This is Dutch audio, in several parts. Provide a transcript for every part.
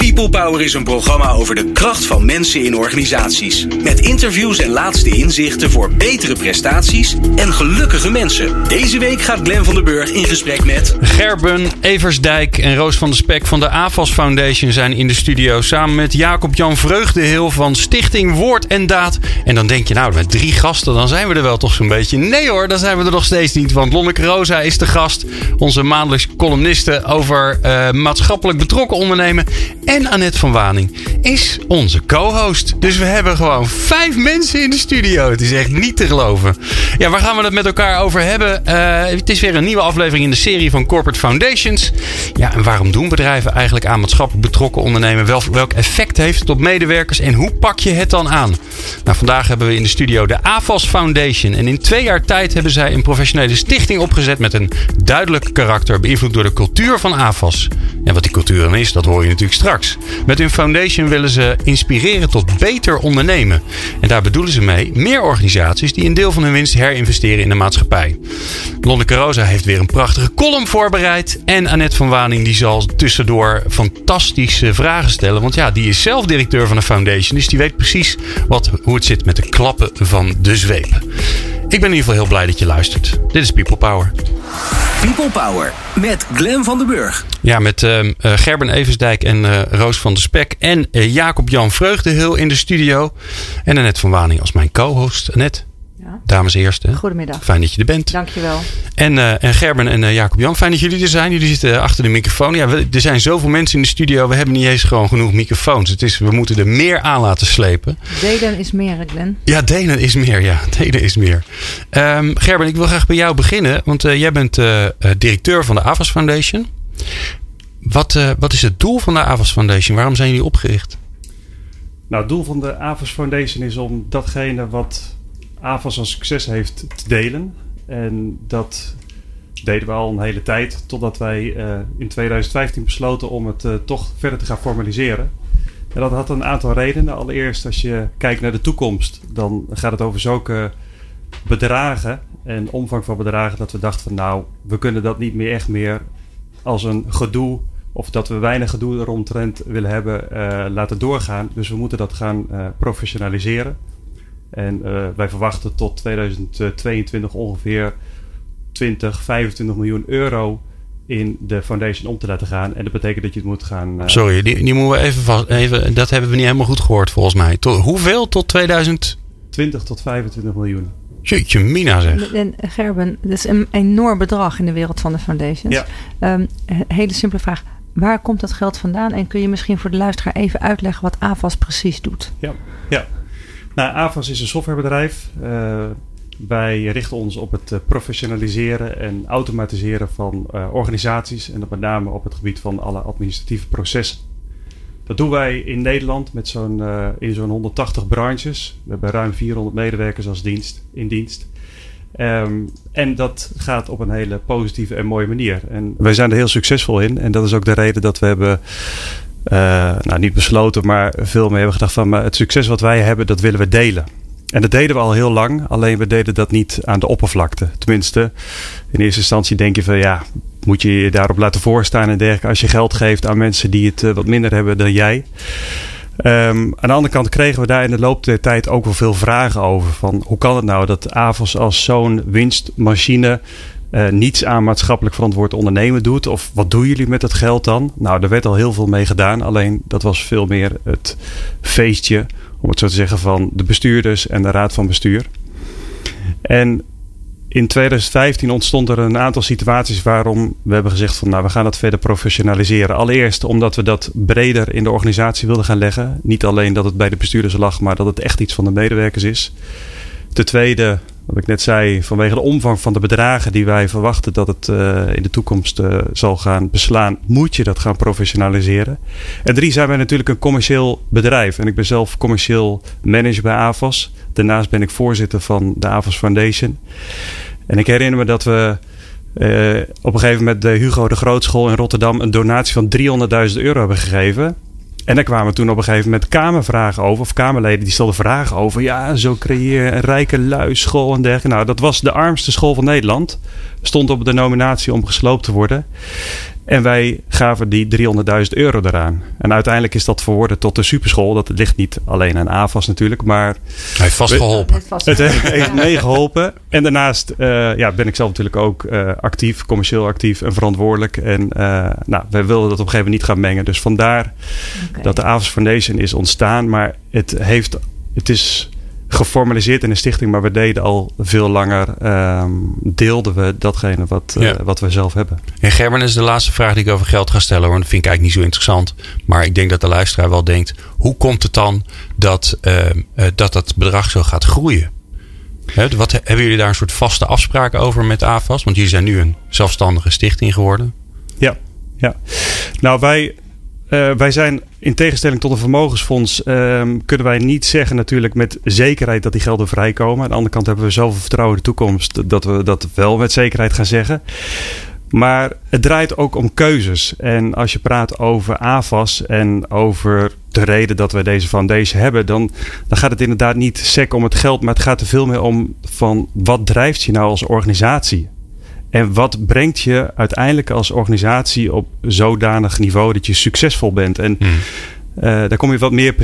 People Power is een programma over de kracht van mensen in organisaties. Met interviews en laatste inzichten voor betere prestaties en gelukkige mensen. Deze week gaat Glen van der Burg in gesprek met... Gerben, Eversdijk en Roos van der Spek van de AFAS Foundation zijn in de studio. Samen met Jacob-Jan Vreugdehil van Stichting Woord en Daad. En dan denk je, nou, met drie gasten, dan zijn we er wel toch zo'n beetje. Nee hoor, dan zijn we er nog steeds niet. Want Lonneke Rosa is de gast onze maandelijks columniste over uh, maatschappelijk betrokken ondernemen. En Annette van Waning is onze co-host. Dus we hebben gewoon vijf mensen in de studio. Het is echt niet te geloven. Ja, waar gaan we het met elkaar over hebben? Uh, het is weer een nieuwe aflevering in de serie van Corporate Foundations. Ja, en waarom doen bedrijven eigenlijk aan maatschappelijk betrokken ondernemen? Wel, welk effect heeft het op medewerkers en hoe pak je het dan aan? Nou, vandaag hebben we in de studio de AFAS Foundation. En in twee jaar tijd hebben zij een professionele stichting opgezet met een duidelijk karakter, beïnvloed door de cultuur van AFAS. En wat die cultuur dan is, dat hoor je natuurlijk straks. Met hun foundation willen ze inspireren tot beter ondernemen. En daar bedoelen ze mee meer organisaties die een deel van hun winst herinvesteren in de maatschappij. Lonneke Rosa heeft weer een prachtige column voorbereid. En Annette van Waning die zal tussendoor fantastische vragen stellen. Want ja, die is zelf directeur van de foundation. Dus die weet precies wat, hoe het zit met de klappen van de zweep. Ik ben in ieder geval heel blij dat je luistert. Dit is People Power. People Power met Glen van den Burg. Ja, met uh, Gerben Eversdijk en uh, Roos van der Spek en uh, Jacob-Jan Vreugdehil in de studio. En Annette van Waning als mijn co-host. Annette. Ja. Dames eerst. Hè? Goedemiddag. Fijn dat je er bent. Dankjewel. En, uh, en Gerben en uh, Jacob-Jan, fijn dat jullie er zijn. Jullie zitten achter de microfoon. Ja, we, er zijn zoveel mensen in de studio. We hebben niet eens gewoon genoeg microfoons. Het is, we moeten er meer aan laten slepen. Delen is meer, Glenn. Ja, delen is meer. Ja, delen is meer. Um, Gerben, ik wil graag bij jou beginnen. Want uh, jij bent directeur van de AVAS Foundation. Wat, wat is het doel van de AVAS Foundation? Waarom zijn jullie opgericht? Nou, het doel van de AVAS Foundation is om datgene wat AVAS een succes heeft te delen. En dat deden we al een hele tijd, totdat wij uh, in 2015 besloten om het uh, toch verder te gaan formaliseren. En dat had een aantal redenen. Allereerst, als je kijkt naar de toekomst, dan gaat het over zulke bedragen en omvang van bedragen dat we dachten van nou, we kunnen dat niet meer echt meer als een gedoe of dat we weinig gedoe eromtrent willen hebben uh, laten doorgaan. Dus we moeten dat gaan professionaliseren. En uh, wij verwachten tot 2022 ongeveer 20, 25 miljoen euro in de foundation om te laten gaan. En dat betekent dat je het moet gaan. Uh... Sorry, die, die moeten we even vast. Even, dat hebben we niet helemaal goed gehoord volgens mij. Tot, hoeveel tot 2000? 20 tot 25 miljoen. Jeetje, Mina zeg. En Gerben, dat is een enorm bedrag in de wereld van de foundations. Ja. Um, hele simpele vraag. Waar komt dat geld vandaan? En kun je misschien voor de luisteraar even uitleggen wat AVAS precies doet? Ja, ja. Nou, is een softwarebedrijf. Uh, wij richten ons op het eh, professionaliseren en automatiseren van uh, organisaties. En dat met name op het gebied van alle administratieve processen. Dat doen wij in Nederland met zo'n, in zo'n 180 branches. We hebben ruim 400 medewerkers als dienst, in dienst. Um, en dat gaat op een hele positieve en mooie manier. En wij zijn er heel succesvol in. En dat is ook de reden dat we hebben nou, niet besloten, maar veel meer hebben gedacht van maar het succes wat wij hebben, dat willen we delen. En dat deden we al heel lang, alleen we deden dat niet aan de oppervlakte. Tenminste, in eerste instantie denk je van ja, moet je je daarop laten voorstaan en dergelijke als je geld geeft aan mensen die het uh, wat minder hebben dan jij. Um, aan de andere kant kregen we daar in de loop der tijd ook wel veel vragen over. Van hoe kan het nou dat AVOS als zo'n winstmachine uh, niets aan maatschappelijk verantwoord ondernemen doet. Of wat doen jullie met dat geld dan? Nou, er werd al heel veel mee gedaan. Alleen dat was veel meer het feestje, om het zo te zeggen, van de bestuurders en de raad van bestuur. En in 2015 ontstond er een aantal situaties waarom we hebben gezegd van nou we gaan dat verder professionaliseren. Allereerst omdat we dat breder in de organisatie wilden gaan leggen. Niet alleen dat het bij de bestuurders lag, maar dat het echt iets van de medewerkers is. Ten tweede wat ik net zei, vanwege de omvang van de bedragen die wij verwachten dat het uh, in de toekomst uh, zal gaan beslaan, moet je dat gaan professionaliseren. En drie, zijn wij natuurlijk een commercieel bedrijf. En ik ben zelf commercieel manager bij AVAS. Daarnaast ben ik voorzitter van de AVAS Foundation. En ik herinner me dat we uh, op een gegeven moment de Hugo de Grootschool in Rotterdam een donatie van 300.000 euro hebben gegeven. En daar kwamen toen op een gegeven moment kamervragen over, of kamerleden die stelden vragen over. Ja, zo creëer je een rijke luisschool en dergelijke. Nou, dat was de armste school van Nederland. Stond op de nominatie om gesloopt te worden. En wij gaven die 300.000 euro eraan. En uiteindelijk is dat verworden tot de superschool. Dat ligt niet alleen aan AFAS natuurlijk, maar... Hij heeft vast geholpen. Het heeft meegeholpen. En daarnaast uh, ja, ben ik zelf natuurlijk ook uh, actief, commercieel actief en verantwoordelijk. En uh, nou, wij wilden dat op een gegeven moment niet gaan mengen. Dus vandaar okay. dat de AFAS Foundation is ontstaan. Maar het, heeft, het is geformaliseerd in een stichting, maar we deden al veel langer, um, deelden we datgene wat, uh, wat we zelf hebben. En Gerben is de laatste vraag die ik over geld ga stellen, hoor. Dat vind ik eigenlijk niet zo interessant. Maar ik denk dat de luisteraar wel denkt, hoe komt het dan dat uh, uh, dat, dat bedrag zo gaat groeien? He, wat, hebben jullie daar een soort vaste afspraken over met AFAS? Want jullie zijn nu een zelfstandige stichting geworden. Ja, ja. Nou, wij uh, wij zijn in tegenstelling tot een vermogensfonds, uh, kunnen wij niet zeggen natuurlijk met zekerheid dat die gelden vrijkomen. Aan de andere kant hebben we zoveel vertrouwen in de toekomst dat we dat wel met zekerheid gaan zeggen. Maar het draait ook om keuzes. En als je praat over AFAS en over de reden dat we deze foundation hebben, dan, dan gaat het inderdaad niet sec om het geld, maar het gaat er veel meer om van wat drijft je nou als organisatie? En wat brengt je uiteindelijk als organisatie op zodanig niveau dat je succesvol bent? En hmm. uh, daar kom je wat meer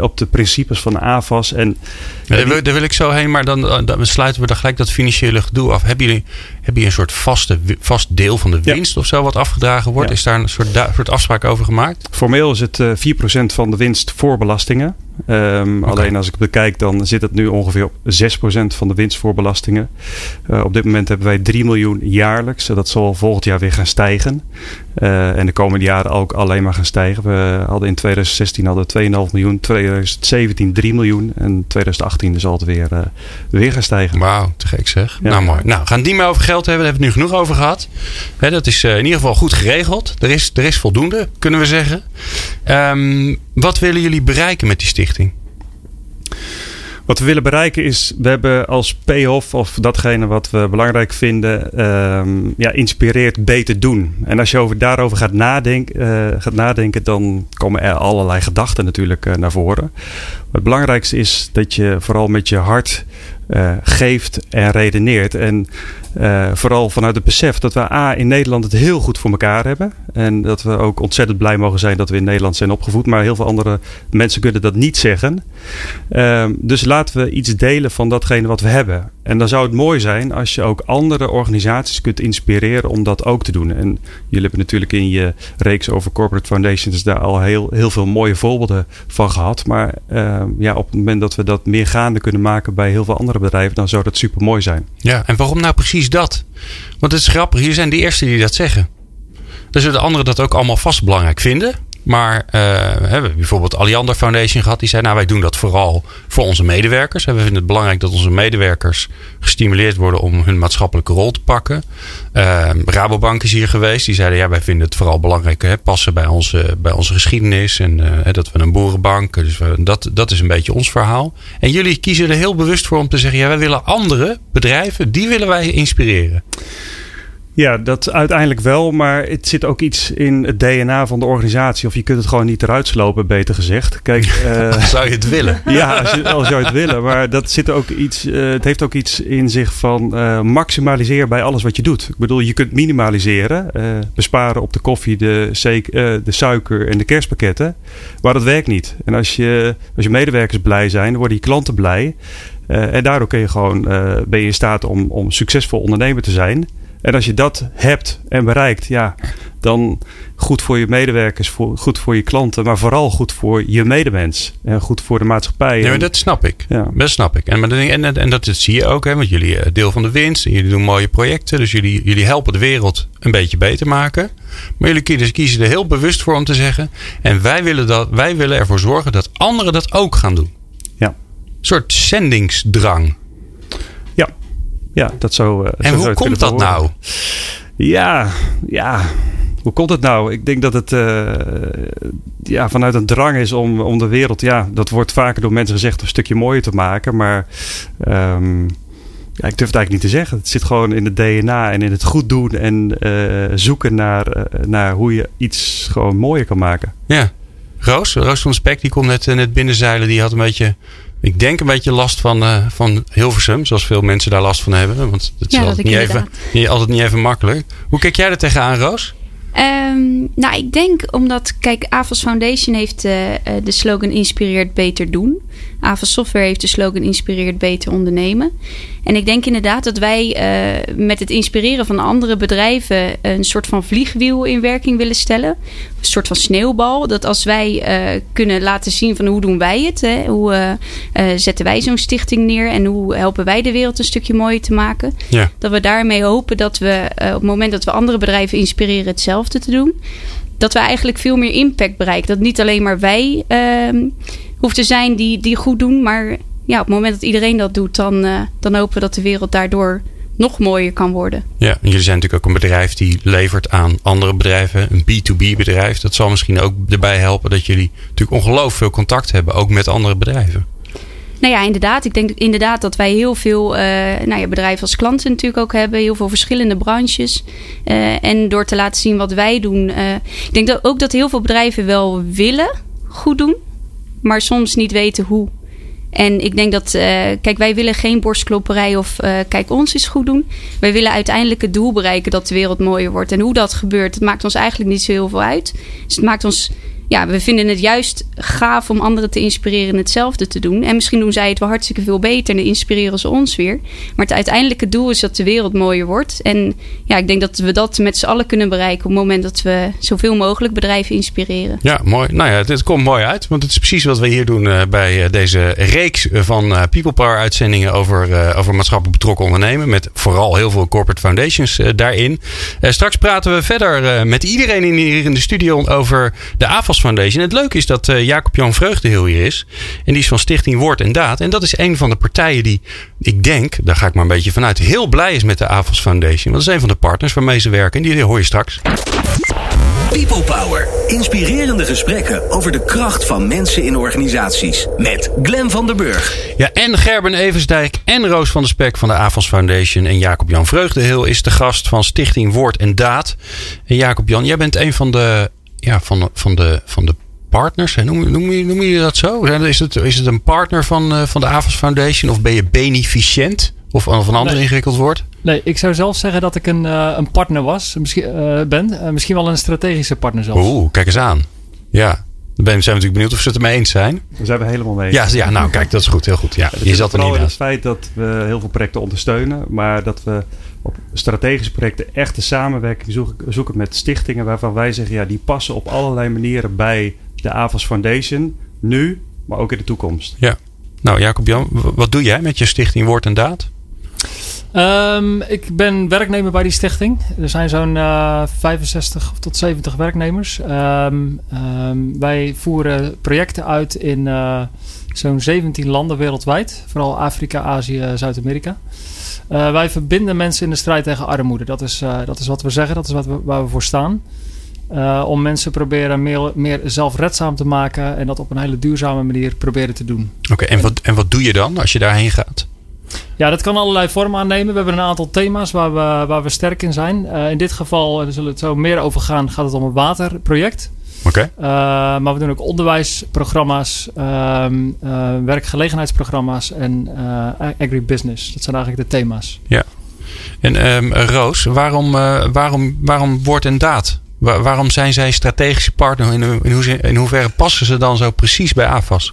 op de principes van de AFAS. En, ja, daar, wil, daar, wil, ik zo heen, maar dan, eh, dan sluiten we dan gelijk dat financiële gedoe af. Hebben jullie, hebben jullie een soort vaste, vast deel van de winst ja. of zo wat afgedragen wordt? Ja. Is daar een soort, soort afspraak over gemaakt? Formeel is het uh, 4% van de winst voor belastingen. Um, okay. Alleen als ik bekijk, dan zit het nu ongeveer op 6% van de winst voor belastingen. Uh, op dit moment hebben wij 3 miljoen jaarlijks. Dat zal volgend jaar weer gaan stijgen. Uh, en de komende jaren ook alleen maar gaan stijgen. We hadden in 2016 hadden 2,5 miljoen, 2017 3 miljoen en 2018 zal het weer, uh, weer gaan stijgen. Wauw, te gek zeg. Ja. Nou mooi. Nou, we gaan het niet meer over geld hebben. Daar hebben we het nu genoeg over gehad. He, dat is in ieder geval goed geregeld. Er is, er is voldoende, kunnen we zeggen. Um, wat willen jullie bereiken met die stichting? Wat we willen bereiken is, we hebben als payoff of datgene wat we belangrijk vinden, um, ja, inspireert beter doen. En als je over, daarover gaat, nadenken, uh, gaat nadenken, dan komen er allerlei gedachten natuurlijk uh, naar voren. Het belangrijkste is dat je vooral met je hart uh, geeft en redeneert. En uh, vooral vanuit het besef dat we A in Nederland het heel goed voor elkaar hebben. En dat we ook ontzettend blij mogen zijn dat we in Nederland zijn opgevoed. Maar heel veel andere mensen kunnen dat niet zeggen. Uh, dus laten we iets delen van datgene wat we hebben. En dan zou het mooi zijn als je ook andere organisaties kunt inspireren om dat ook te doen. En jullie hebben natuurlijk in je reeks over corporate foundations daar al heel, heel veel mooie voorbeelden van gehad. Maar uh, ja, op het moment dat we dat meer gaande kunnen maken bij heel veel andere bedrijven, dan zou dat super mooi zijn. Ja, en waarom nou precies dat? Want het is grappig, hier zijn de eerste die dat zeggen. Dan zullen de anderen dat ook allemaal vast belangrijk vinden. Maar uh, we hebben bijvoorbeeld Alliander Foundation gehad. Die zei, nou wij doen dat vooral voor onze medewerkers. We vinden het belangrijk dat onze medewerkers gestimuleerd worden om hun maatschappelijke rol te pakken. Uh, Rabobank is hier geweest. Die zeiden, ja wij vinden het vooral belangrijk hè, passen bij onze, bij onze geschiedenis. En uh, dat we een boerenbank. Dus dat, dat is een beetje ons verhaal. En jullie kiezen er heel bewust voor om te zeggen, ja wij willen andere bedrijven, die willen wij inspireren. Ja, dat uiteindelijk wel. Maar het zit ook iets in het DNA van de organisatie. Of je kunt het gewoon niet eruit slopen, beter gezegd. Kijk, uh, zou je het willen? Ja, als, je, als zou je het willen. Maar dat zit ook iets, uh, het heeft ook iets in zich van uh, maximaliseer bij alles wat je doet. Ik bedoel, je kunt minimaliseren. besparen op de koffie, de, de suiker en de kerstpakketten. Maar dat werkt niet. En als je, als je medewerkers blij zijn, dan worden je klanten blij. en daardoor kun je gewoon, ben je in staat om, om succesvol ondernemer te zijn. En als je dat hebt en bereikt, ja, dan goed voor je medewerkers, voor, goed voor je klanten, maar vooral goed voor je medemens en goed voor de maatschappij. Nee, maar dat snap ik. Ja. Dat snap ik. En, en, en, en dat zie je ook, hè, want jullie eh, deel van de winst en jullie doen mooie projecten, dus jullie, jullie helpen de wereld een beetje beter maken. Maar jullie kiezen, kiezen er heel bewust voor om te zeggen, en wij willen, dat, wij willen ervoor zorgen dat anderen dat ook gaan doen. Ja. Een soort zendingsdrang. Ja, dat zo. Uh, en hoe komt dat nou? Ja, ja. Hoe komt het nou? Ik denk dat het uh, ja, vanuit een drang is om, om de wereld, ja, dat wordt vaker door mensen gezegd, een stukje mooier te maken. Maar um, ja, ik durf het eigenlijk niet te zeggen. Het zit gewoon in het DNA en in het goed doen en uh, zoeken naar, naar hoe je iets gewoon mooier kan maken. Ja. Roos, Roos van Spek, die komt net, net binnenzeilen. Die had een beetje ik denk een beetje last van, uh, van Hilversum, zoals veel mensen daar last van hebben. Want het is altijd, niet even, niet, altijd niet even makkelijk. Hoe kijk jij er tegenaan, Roos? Um, nou, ik denk omdat, kijk, AVOS Foundation heeft uh, de slogan Inspireert beter doen. AVOS Software heeft de slogan Inspireert beter ondernemen. En ik denk inderdaad dat wij uh, met het inspireren van andere bedrijven een soort van vliegwiel in werking willen stellen. Een soort van sneeuwbal. Dat als wij uh, kunnen laten zien van hoe doen wij het, hè? hoe zetten wij zo'n stichting neer en hoe helpen wij de wereld een stukje mooier te maken. Ja. Dat we daarmee hopen dat we op het moment dat we andere bedrijven inspireren hetzelfde te doen. Dat we eigenlijk veel meer impact bereiken. Dat niet alleen maar wij uh, hoeft te zijn die, die goed doen. Maar ja, op het moment dat iedereen dat doet, dan, uh, dan hopen we dat de wereld daardoor nog mooier kan worden. Ja, en jullie zijn natuurlijk ook een bedrijf die levert aan andere bedrijven. Een B2B bedrijf. Dat zal misschien ook erbij helpen dat jullie natuurlijk ongelooflijk veel contact hebben. Ook met andere bedrijven. Nou ja, inderdaad. Ik denk inderdaad dat wij heel veel uh, nou ja, bedrijven als klanten natuurlijk ook hebben. Heel veel verschillende branches. Uh, en door te laten zien wat wij doen. Uh, ik denk dat ook dat heel veel bedrijven wel willen goed doen. Maar soms niet weten hoe. En ik denk dat, uh, kijk, wij willen geen borstklopperij of uh, kijk, ons is goed doen. Wij willen uiteindelijk het doel bereiken dat de wereld mooier wordt. En hoe dat gebeurt, het maakt ons eigenlijk niet zo heel veel uit. Dus het maakt ons ja, we vinden het juist gaaf om anderen te inspireren hetzelfde te doen. En misschien doen zij het wel hartstikke veel beter en inspireren ze ons weer. Maar het uiteindelijke doel is dat de wereld mooier wordt. En ja, ik denk dat we dat met z'n allen kunnen bereiken op het moment dat we zoveel mogelijk bedrijven inspireren. Ja, mooi. Nou ja, dit komt mooi uit, want het is precies wat we hier doen uh, bij uh, deze reeks van uh, People Power uitzendingen over, over maatschappelijk betrokken ondernemen. Met vooral heel veel corporate foundations daarin. straks praten we verder met iedereen hier in de studio over de AFAS Foundation. het leuke is dat uh, Jacob-Jan Vreugdehil hier is. En die is van Stichting Woord en Daad. En dat is een van de partijen die, ik denk, daar ga ik maar een beetje vanuit, heel blij is met de AFAS Foundation. Want dat is een van de partners waarmee ze werken. En die hoor je straks. People Power. Inspirerende gesprekken over de kracht van mensen in organisaties. Met Glen van der Burg. Ja, en Gerben Eversdijk en Roos van der Spek van de AFAS Foundation. En Jacob-Jan Vreugdehil is de gast van Stichting Woord en Daad. En Jacob-Jan, jij bent een van de ja, van, van, de, van de partners. Noem, noem, je, noem je dat zo? Is het, is het een partner van, uh, van de AVAS Foundation? Of ben je beneficiënt? Of, of een ander nee. ingewikkeld woord? Nee, ik zou zelf zeggen dat ik een, uh, een partner was. Misschien, uh, ben. misschien wel een strategische partner zelfs. Oeh, kijk eens aan. Ja. Zijn we natuurlijk benieuwd of ze het ermee eens zijn. Daar zijn we helemaal mee Ja, ja nou kijk, dat is goed. Heel goed. Ja, je zat er niet in het feit dat we heel veel projecten ondersteunen. Maar dat we op strategische projecten echte samenwerking zoeken, zoeken met stichtingen waarvan wij zeggen, ja, die passen op allerlei manieren bij de AVAS Foundation. Nu, maar ook in de toekomst. Ja. Nou, Jacob-Jan, wat doe jij met je stichting Woord en Daad? Um, ik ben werknemer bij die stichting. Er zijn zo'n uh, 65 tot 70 werknemers. Um, um, wij voeren projecten uit in uh, zo'n 17 landen wereldwijd. Vooral Afrika, Azië, Zuid-Amerika. Uh, wij verbinden mensen in de strijd tegen armoede. Dat is, dat is wat we zeggen, dat is wat we, waar we voor staan. Om mensen proberen meer, meer zelfredzaam te maken en dat op een hele duurzame manier proberen te doen. Oké, en, wat, en wat doe je dan als je daarheen gaat? Ja, dat kan allerlei vormen aannemen. We hebben een aantal thema's waar we, waar we sterk in zijn. Uh, in dit geval, daar zullen we het zo meer over gaan, gaat het om een waterproject. Oké. Okay. Uh, maar we doen ook onderwijsprogramma's, uh, uh, werkgelegenheidsprogramma's en agribusiness. Dat zijn eigenlijk de thema's. Ja. En um, Roos, waarom, waarom, waarom woord en daad? Waar, waarom zijn zij strategische partner? In, in, hoe, in hoeverre passen ze dan zo precies bij AFAS?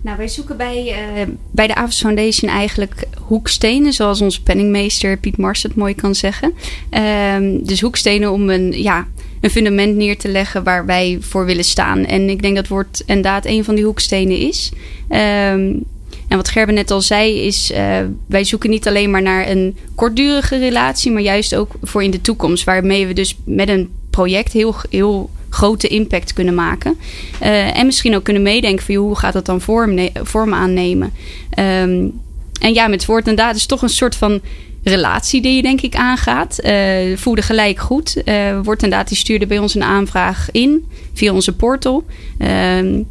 Nou, wij zoeken bij, uh, bij de AVAS Foundation eigenlijk hoekstenen, zoals onze penningmeester Piet Mars het mooi kan zeggen. Uh, dus hoekstenen om een, ja, een fundament neer te leggen waar wij voor willen staan. En ik denk dat wordt inderdaad een van die hoekstenen is. Um, en wat Gerben net al zei, is uh, wij zoeken niet alleen maar naar een kortdurige relatie, maar juist ook voor in de toekomst. Waarmee we dus met een project heel, heel grote impact kunnen maken. Uh, en misschien ook kunnen meedenken van hoe gaat dat dan vorm, vorm aannemen. Um, en ja, met woord en daad is toch een soort van relatie die je denk ik aangaat. Uh, voelde gelijk goed. Uh, wordt inderdaad, die stuurde bij ons een aanvraag in via onze portal. Uh,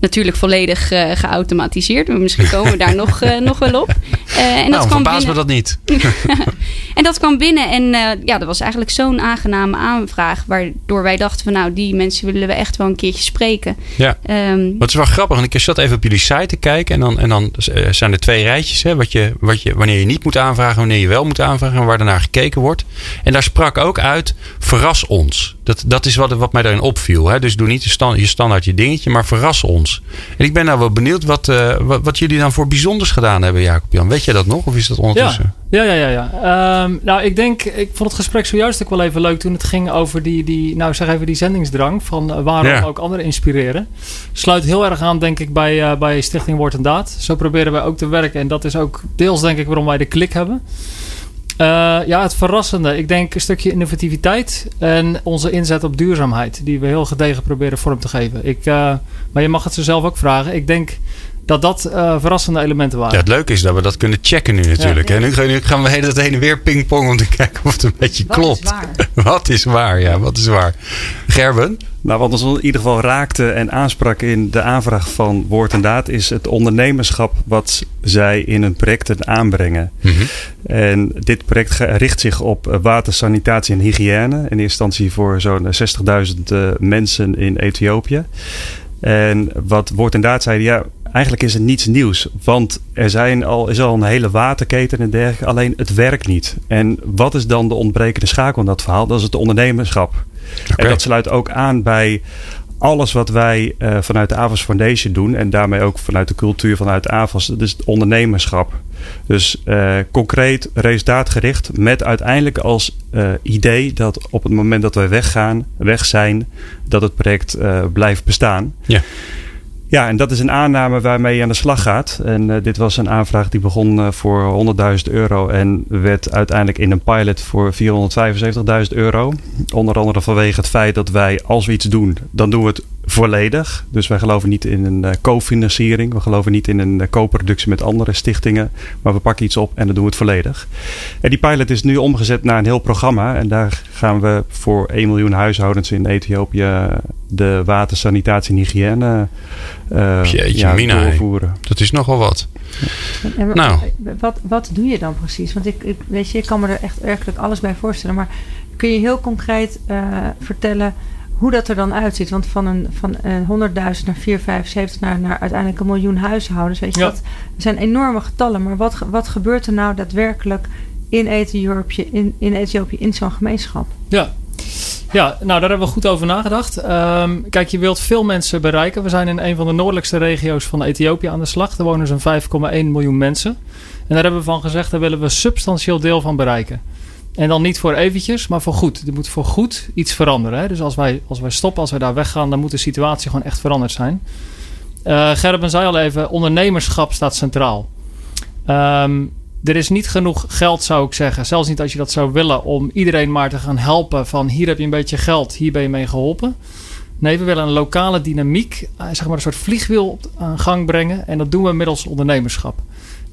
natuurlijk volledig uh, geautomatiseerd. Maar misschien komen we daar nog, uh, nog wel op. Uh, en nou, verbaas binnen... me dat niet. en dat kwam binnen en ja, dat was eigenlijk zo'n aangename aanvraag. Waardoor wij dachten van nou, die mensen willen we echt wel een keertje spreken. Ja, um, wat is wel grappig. Want ik zat even op jullie site te kijken. En dan, en dan zijn er twee rijtjes. Hè, wat je, wat je, wanneer je niet moet aanvragen, wanneer je wel moet aanvragen. En waar naar gekeken wordt. En daar sprak ook uit, verras ons. Dat, dat is wat, wat mij daarin opviel. Hè. Dus doe niet je, stand, je standaard je dingetje, maar verras ons. En ik ben nou wel benieuwd wat, uh, wat, wat, jullie dan voor bijzonders gedaan hebben, Jacob Jan. Weet je dat nog? Of is dat ondertussen? Ja, ja, ja. ja, ja. Um, nou, ik denk, ik vond het gesprek zojuist ook wel even leuk toen het ging over die, die nou zeg even die zendingsdrang. Van uh, waarom ja. ook anderen inspireren. Sluit heel erg aan, denk ik, bij, uh, bij Stichting Woord en Daad. Zo proberen wij ook te werken. En dat is ook deels, denk ik, waarom wij de klik hebben. Uh, ja, het verrassende. Ik denk een stukje innovativiteit en onze inzet op duurzaamheid. Die we heel gedegen proberen vorm te geven. Ik, uh, maar je mag het ze zelf ook vragen. Ik denk dat dat uh, verrassende elementen waren. Ja, het leuke is dat we dat kunnen checken nu natuurlijk. Ja, ja. Nu, nu, gaan we hele heen en weer pingpong om te kijken of het een beetje Wat klopt. Is waar? wat is waar? Ja, wat is waar? Gerben? Nou, wat ons in ieder geval raakte en aansprak in de aanvraag van Woord en Daad is het ondernemerschap wat zij in hun projecten aanbrengen. Mm -hmm. En dit project richt zich op water, sanitatie en hygiëne. In eerste instantie voor zo'n 60.000 uh, mensen in Ethiopië. En wat Woord en Daad zeiden, ja, eigenlijk is het niets nieuws. Want er zijn al, is al een hele waterketen en dergelijke. Alleen het werkt niet. En wat is dan de ontbrekende schakel in dat verhaal? Dat is het ondernemerschap. Okay. En dat sluit ook aan bij alles wat wij uh, vanuit de AVAS Foundation doen. En daarmee ook vanuit de cultuur vanuit de AVAS. Dat is het ondernemerschap. Dus uh, concreet, resultaatgericht. Met uiteindelijk als uh, idee dat op het moment dat wij weggaan, weg zijn, dat het project blijft bestaan. Ja. Ja, en dat is een aanname waarmee je aan de slag gaat. En uh, dit was een aanvraag die begon uh, voor 100.000 euro en werd uiteindelijk in een pilot voor 475.000 euro. Onder andere vanwege het feit dat wij, als we iets doen, dan doen we het volledig. Dus wij geloven niet in een uh, cofinanciering. We geloven niet in een co-productie met andere stichtingen. Maar we pakken iets op en dan doen we het volledig. En die pilot is nu omgezet naar een heel programma. En daar gaan we voor 1 miljoen huishoudens in Ethiopië de water, sanitatie en hygiëne uh, Jeetje, ja, mina, doorvoeren. Dat is nogal wat. En, nou. wat, wat doe je dan precies? Want ik, ik, weet je, ik kan me er echt werkelijk alles bij voorstellen. Maar kun je heel concreet uh, vertellen hoe dat er dan uitziet? Want van een van uh, 100.000 naar 475 naar, naar uiteindelijk een miljoen huishoudens. Weet je, Ja. dat zijn enorme getallen. Maar wat, wat gebeurt er nou daadwerkelijk in Ethiopië, in, in, Ethiopië, in zo'n gemeenschap? Ja. Ja, nou daar hebben we goed over nagedacht. Um, kijk, je wilt veel mensen bereiken. We zijn in een van de noordelijkste regio's van Ethiopië aan de slag. Er wonen zo'n 5,1 miljoen mensen. En daar hebben we van gezegd, daar willen we substantieel deel van bereiken. En dan niet voor eventjes, maar voor goed. Er moet voor goed iets veranderen. Hè? Dus als wij, als wij stoppen, als wij daar weggaan, dan moet de situatie gewoon echt veranderd zijn. Uh, Gerben zei al even, ondernemerschap staat centraal. Um, er is niet genoeg geld, zou ik zeggen. Zelfs niet als je dat zou willen, om iedereen maar te gaan helpen. Van hier heb je een beetje geld, hier ben je mee geholpen. Nee, we willen een lokale dynamiek, zeg maar een soort vliegwiel aan gang brengen. En dat doen we middels ondernemerschap.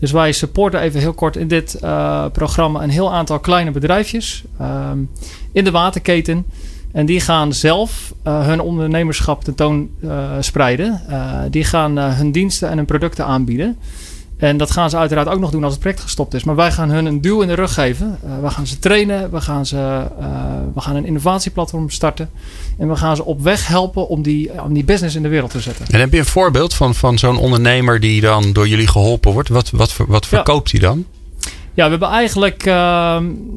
Dus wij supporten even heel kort in dit uh, programma een heel aantal kleine bedrijfjes um, in de waterketen. En die gaan zelf uh, hun ondernemerschap tentoon uh, spreiden. die gaan hun diensten en hun producten aanbieden. En dat gaan ze uiteraard ook nog doen als het project gestopt is. Maar wij gaan hun een duw in de rug geven. Uh, we gaan ze trainen. We gaan, ze, uh, we gaan een innovatieplatform starten. En we gaan ze op weg helpen om die, om die business in de wereld te zetten. En heb je een voorbeeld van, van zo'n ondernemer die dan door jullie geholpen wordt? Wat, wat, wat verkoopt hij dan? Ja, we hebben eigenlijk uh,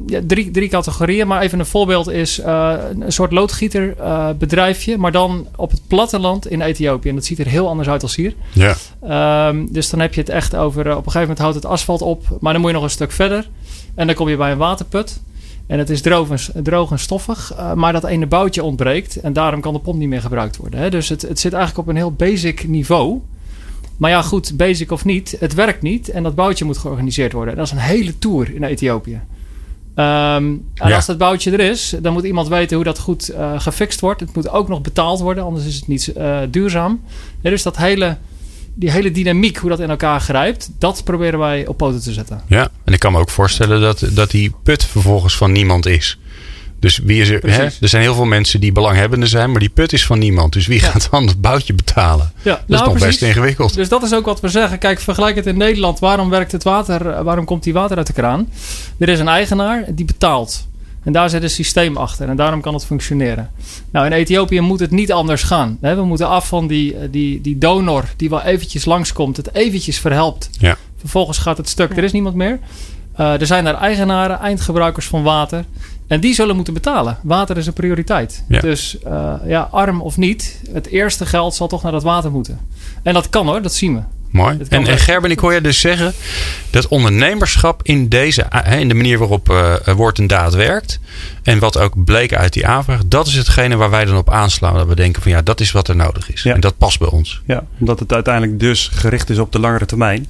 ja, drie, drie categorieën. Maar even een voorbeeld is uh, een soort loodgieterbedrijfje. Uh, maar dan op het platteland in Ethiopië. En dat ziet er heel anders uit als hier. Ja. Um, dus dan heb je het echt over... op een gegeven moment houdt het asfalt op. Maar dan moet je nog een stuk verder. En dan kom je bij een waterput. En het is droog en, droog en stoffig. maar dat ene boutje ontbreekt. En daarom kan de pomp niet meer gebruikt worden. Hè? Dus het, het zit eigenlijk op een heel basic niveau... Maar ja, goed, basic of niet, het werkt niet en dat boutje moet georganiseerd worden. En dat is een hele tour in Ethiopië. Um, en ja. als dat boutje er is, dan moet iemand weten hoe dat goed uh, gefixt wordt. Het moet ook nog betaald worden, anders is het niet uh, duurzaam. Ja, dus dat hele, die hele dynamiek, hoe dat in elkaar grijpt, dat proberen wij op poten te zetten. Ja, en ik kan me ook voorstellen dat, dat die put vervolgens van niemand is. Dus wie is er, hè? er zijn heel veel mensen die belanghebbenden zijn, maar die put is van niemand. Dus wie gaat dan het boutje betalen? Ja, dat is nou, nog best ingewikkeld. Dus dat is ook wat we zeggen. Kijk, vergelijk het in Nederland. Waarom werkt het water? eh, Waarom komt die water uit de kraan? Er is een eigenaar die betaalt. En daar zit een systeem achter. En daarom kan het functioneren. Nou, in Ethiopië moet het niet anders gaan. We moeten af van die, eh, die, die donor die wel eventjes langskomt. Het eventjes verhelpt. Ja. Vervolgens gaat het stuk. Er is niemand meer. Eh, er zijn daar eigenaren, eindgebruikers van water. En die zullen moeten betalen. Water is een prioriteit. Ja. Dus eh, ja, arm of niet, het eerste geld zal toch naar dat water moeten. En dat kan hoor, dat zien we. Mooi. En, en. Gerben, ik hoor je dus zeggen dat ondernemerschap in deze, hè, in de manier waarop eh woord en daad werkt. En wat ook bleek uit die aanvraag, dat is hetgene waar wij dan op aanslaan. Dat we denken van ja, dat is wat er nodig is. Ja. En dat past bij ons. Ja, omdat het uiteindelijk dus gericht is op de langere termijn.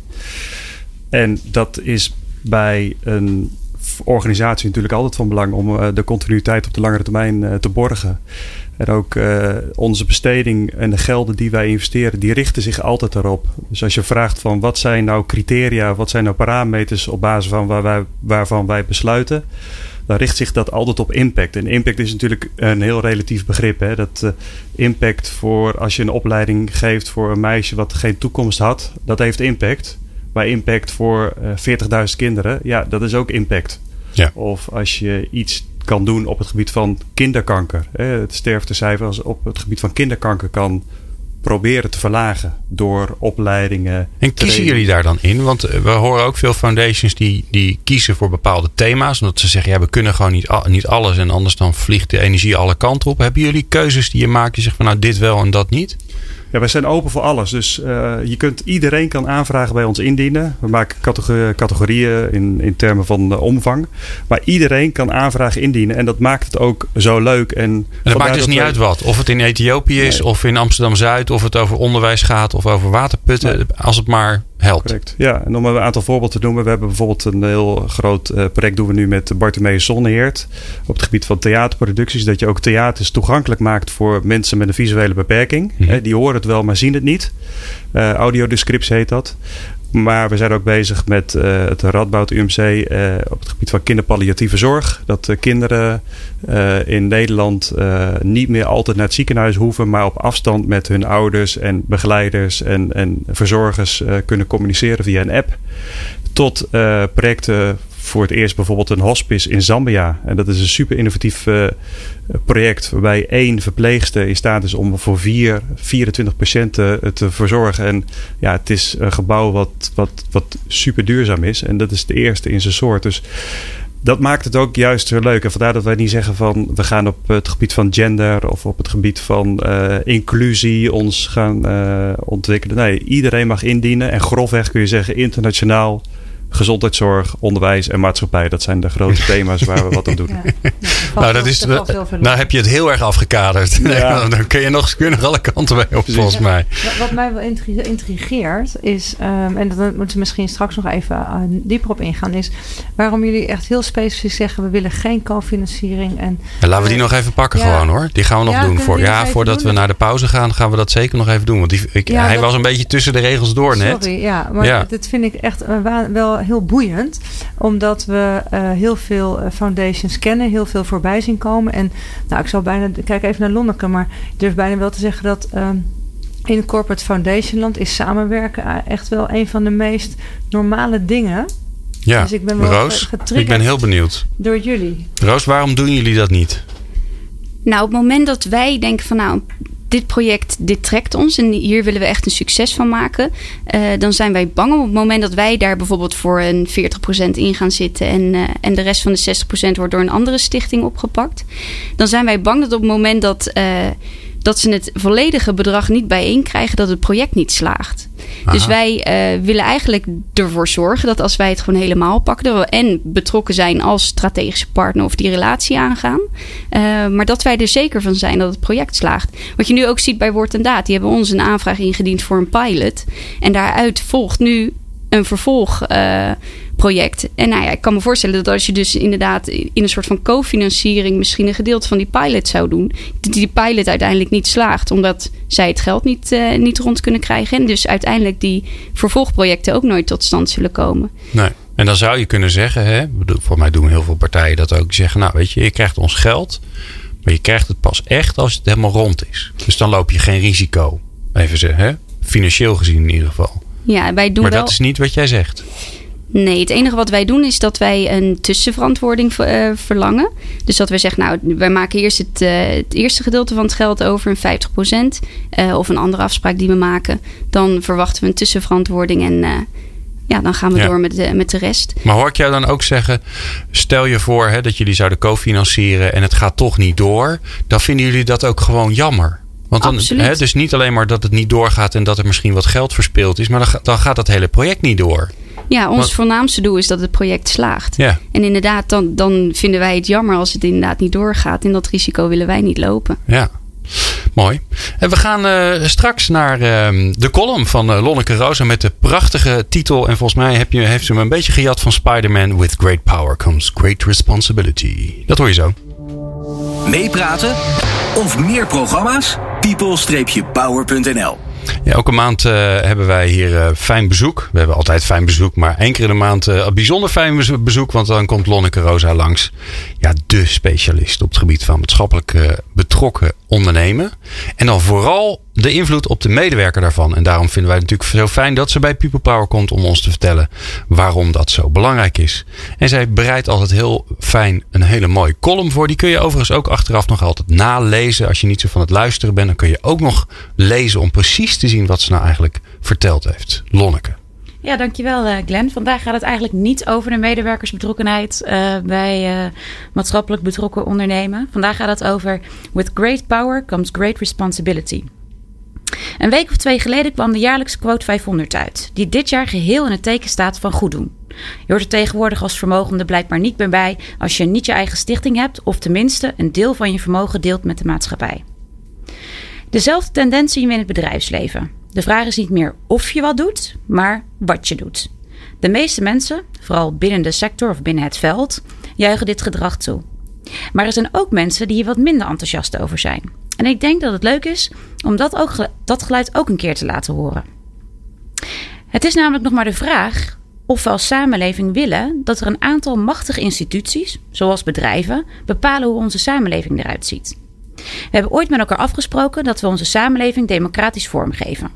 En dat is bij een organisatie natuurlijk altijd van belang om eh, de continuïteit op de langere termijn eh, te borgen. En ook eh, onze besteding en de gelden die wij investeren, die richten zich altijd erop. Dus als je vraagt van wat zijn nou criteria, wat zijn nou parameters op basis van waar wij, waarvan wij besluiten, dan richt zich dat altijd op impact. En impact is natuurlijk een heel relatief begrip. Hè? Dat impact voor als je een opleiding geeft voor een meisje wat geen toekomst had, dat heeft impact. Maar impact voor eh 40.000 kinderen, ja, dat is ook impact. Ja. Of als je iets kan doen op het gebied van kinderkanker. Het sterftecijfer als op het gebied van kinderkanker kan proberen te verlagen door opleidingen. En kiezen jullie daar dan in? Want eh, we horen ook veel foundations die, die kiezen voor bepaalde thema's. Omdat ze zeggen, ja, we kunnen gewoon niet, niet alles. En anders dan vliegt de energie alle kanten op. Hebben jullie keuzes die je maakt? Je zegt van nou, dit wel en dat niet? Ja, wij zijn open voor alles. Dus eh, je kunt, iedereen kan aanvragen bij ons indienen. We maken catego- categorieën in, in termen van omvang. Maar iedereen kan aanvragen indienen. En dat maakt het ook zo leuk. En, En dat maakt dus niet uit wat. Of het in Ethiopië is, Nee. of in Amsterdam-Zuid, of het over onderwijs gaat, of over waterputten. Nee. Als het maar helpt. Correct. Ja, en om een aantal voorbeelden te noemen. We hebben bijvoorbeeld een heel groot eh, project doen we nu met Bartemeus Zonneheert. Op het gebied van theaterproducties. Dat je ook theaters toegankelijk maakt voor mensen met een visuele beperking. Mhm. Die horen het wel, maar zien het niet. Eh audiodescriptie heet dat. Maar we zijn ook bezig met eh, het Radboud UMC eh, op het gebied van kinderpalliatieve zorg. Dat eh, kinderen in Nederland niet meer altijd naar het ziekenhuis hoeven, maar op afstand met hun ouders en begeleiders en, en verzorgers kunnen communiceren via een app. Tot projecten voor het eerst bijvoorbeeld een hospice in Zambia. En dat is een super innovatief eh, project waarbij één verpleegster in staat is om voor vier, 24 patiënten eh, te verzorgen. En ja, het is een gebouw wat, wat, wat super duurzaam is. En dat is de eerste in zijn soort. Dus dat maakt het ook juist heel leuk. En vandaar dat wij niet zeggen van we gaan op het gebied van gender of op het gebied van eh, inclusie ons gaan ontwikkelen. Nee, iedereen mag indienen. En grofweg kun je zeggen internationaal. Gezondheidszorg, onderwijs en maatschappij. Dat zijn de grote thema's waar we wat aan doen. Ja. Nou, dat wel- is, nou heb je het heel erg afgekaderd. Ja. dan- dan kun je nog, kun je nog alle kanten mee op, Precies. volgens mij. Wat- Wat mij wel intri- intrigeert is, ehm, en daar moeten we misschien straks nog even eh, dieper op ingaan, is waarom jullie echt heel specifiek zeggen: we willen geen cofinanciering. En En laten we die nog even pakken Ja. gewoon hoor. Die gaan we nog Ja, doen. Voor, ja, voordat doen? we naar de pauze gaan, gaan we dat zeker nog even doen. Want die, ik, Ja, hij dat- was een beetje tussen de regels door net. Sorry, ja, maar Ja. dit vind ik echt eh, wa- wel heel boeiend. Omdat we eh, heel veel eh, foundations kennen, heel veel voorbij zien komen. En nou, ik zal bijna, kijk even naar Lonneke, maar ik durf bijna wel te zeggen dat ehm, in corporate foundation land is samenwerken eh, echt wel een van de meest normale dingen. Ja, Dus ik ben wel Roos, ik ben heel benieuwd. Door jullie. Roos, waarom doen jullie dat niet? Nou, op het moment dat wij denken van nou, dit project, dit trekt ons en hier willen we echt een succes van maken, eh, dan zijn wij bang op het moment dat wij daar bijvoorbeeld voor een 40% in gaan zitten en, eh, en de rest van de 60% wordt door een andere stichting opgepakt. Dan zijn wij bang dat op het moment dat, eh, dat ze het volledige bedrag niet bijeen krijgen, dat het project niet slaagt. Dus wij eh, willen eigenlijk ervoor zorgen dat als wij het gewoon helemaal pakken, dat we en betrokken zijn als strategische partner of die relatie aangaan, eh, maar dat wij er zeker van zijn dat het project slaagt. Wat je nu ook ziet bij Woord en Daad, die hebben ons een aanvraag ingediend voor een pilot. En daaruit volgt nu een vervolgproject. en nou ja, ik kan me voorstellen dat als je dus inderdaad in een soort van cofinanciering misschien een gedeelte van die pilot zou doen, dat die pilot uiteindelijk niet slaagt, omdat zij het geld niet, eh, niet rond kunnen krijgen. En dus uiteindelijk die vervolgprojecten ook nooit tot stand zullen komen. Nee. En dan zou je kunnen zeggen, hè, voor mij doen heel veel partijen dat ook, zeggen, nou weet je, je krijgt ons geld, maar je krijgt het pas echt als het helemaal rond is. Dus dan loop je geen risico. Even zeggen, hè? financieel gezien in ieder geval. Ja, wij doen maar wel... dat is niet wat jij zegt. Nee, het enige wat wij doen is dat wij een tussenverantwoording uh, verlangen. Dus dat we zeggen, nou, wij maken eerst het, uh, het eerste gedeelte van het geld over, een 50%. Uh, of een andere afspraak die we maken. Dan verwachten we een tussenverantwoording en ja, dan gaan we door met de, met de rest. Maar hoor ik jou dan ook zeggen, stel je voor hè, dat jullie zouden cofinancieren en het gaat toch niet door. Dan vinden jullie dat ook gewoon jammer. Want dan, hè, dus niet alleen maar dat het niet doorgaat en dat er misschien wat geld verspild is, maar dan, dan gaat dat hele project niet door. Ja, ons voornaamste doel is dat het project slaagt. Ja. En inderdaad, dan, dan vinden wij het jammer als het inderdaad niet doorgaat. En dat risico willen wij niet lopen. Ja. Mooi. En we gaan uh, straks naar uh, de column van uh, Lonneke Rosa met de prachtige titel. En volgens mij heb je, heeft ze me een beetje gejat van Spider-Man. With great power comes great responsibility. Dat hoor je zo. Meepraten of meer programma's? people-power.nl ja, elke maand uh, hebben wij hier uh, fijn bezoek. We hebben altijd fijn bezoek, maar één keer in de maand uh, bijzonder fijn bezoek. Want dan komt Lonneke Rosa langs. Ja, de specialist op het gebied van maatschappelijk betrokken ondernemen. En dan vooral de invloed op de medewerker daarvan. En daarom vinden wij het natuurlijk zo fijn dat ze bij People Power komt om ons te vertellen waarom dat zo belangrijk is. En zij bereidt altijd heel fijn een hele mooie column voor. Die kun je overigens ook achteraf nog altijd nalezen. Als je niet zo van het luisteren bent, dan kun je ook nog lezen om precies te zien wat ze nou eigenlijk verteld heeft. Lonneke. Ja, dankjewel uh, Glenn. Vandaag gaat het eigenlijk niet over de medewerkersbetrokkenheid uh, bij uh, maatschappelijk betrokken ondernemen. Vandaag gaat het over With great power comes great responsibility. Een week of twee geleden kwam de jaarlijkse quote 500 uit, die dit jaar geheel in het teken staat van goed doen. Je hoort er tegenwoordig als vermogende blijkbaar niet meer bij als je niet je eigen stichting hebt of tenminste een deel van je vermogen deelt met de maatschappij. Dezelfde tendens zien we in het bedrijfsleven. De vraag is niet meer of je wat doet, maar wat je doet. De meeste mensen, vooral binnen de sector of binnen het veld, juichen dit gedrag toe. Maar er zijn ook mensen die hier wat minder enthousiast over zijn. En ik denk dat het leuk is om dat, ook, dat geluid ook een keer te laten horen. Het is namelijk nog maar de vraag of we als samenleving willen dat er een aantal machtige instituties, zoals bedrijven, bepalen hoe onze samenleving eruit ziet. We hebben ooit met elkaar afgesproken dat we onze samenleving democratisch vormgeven.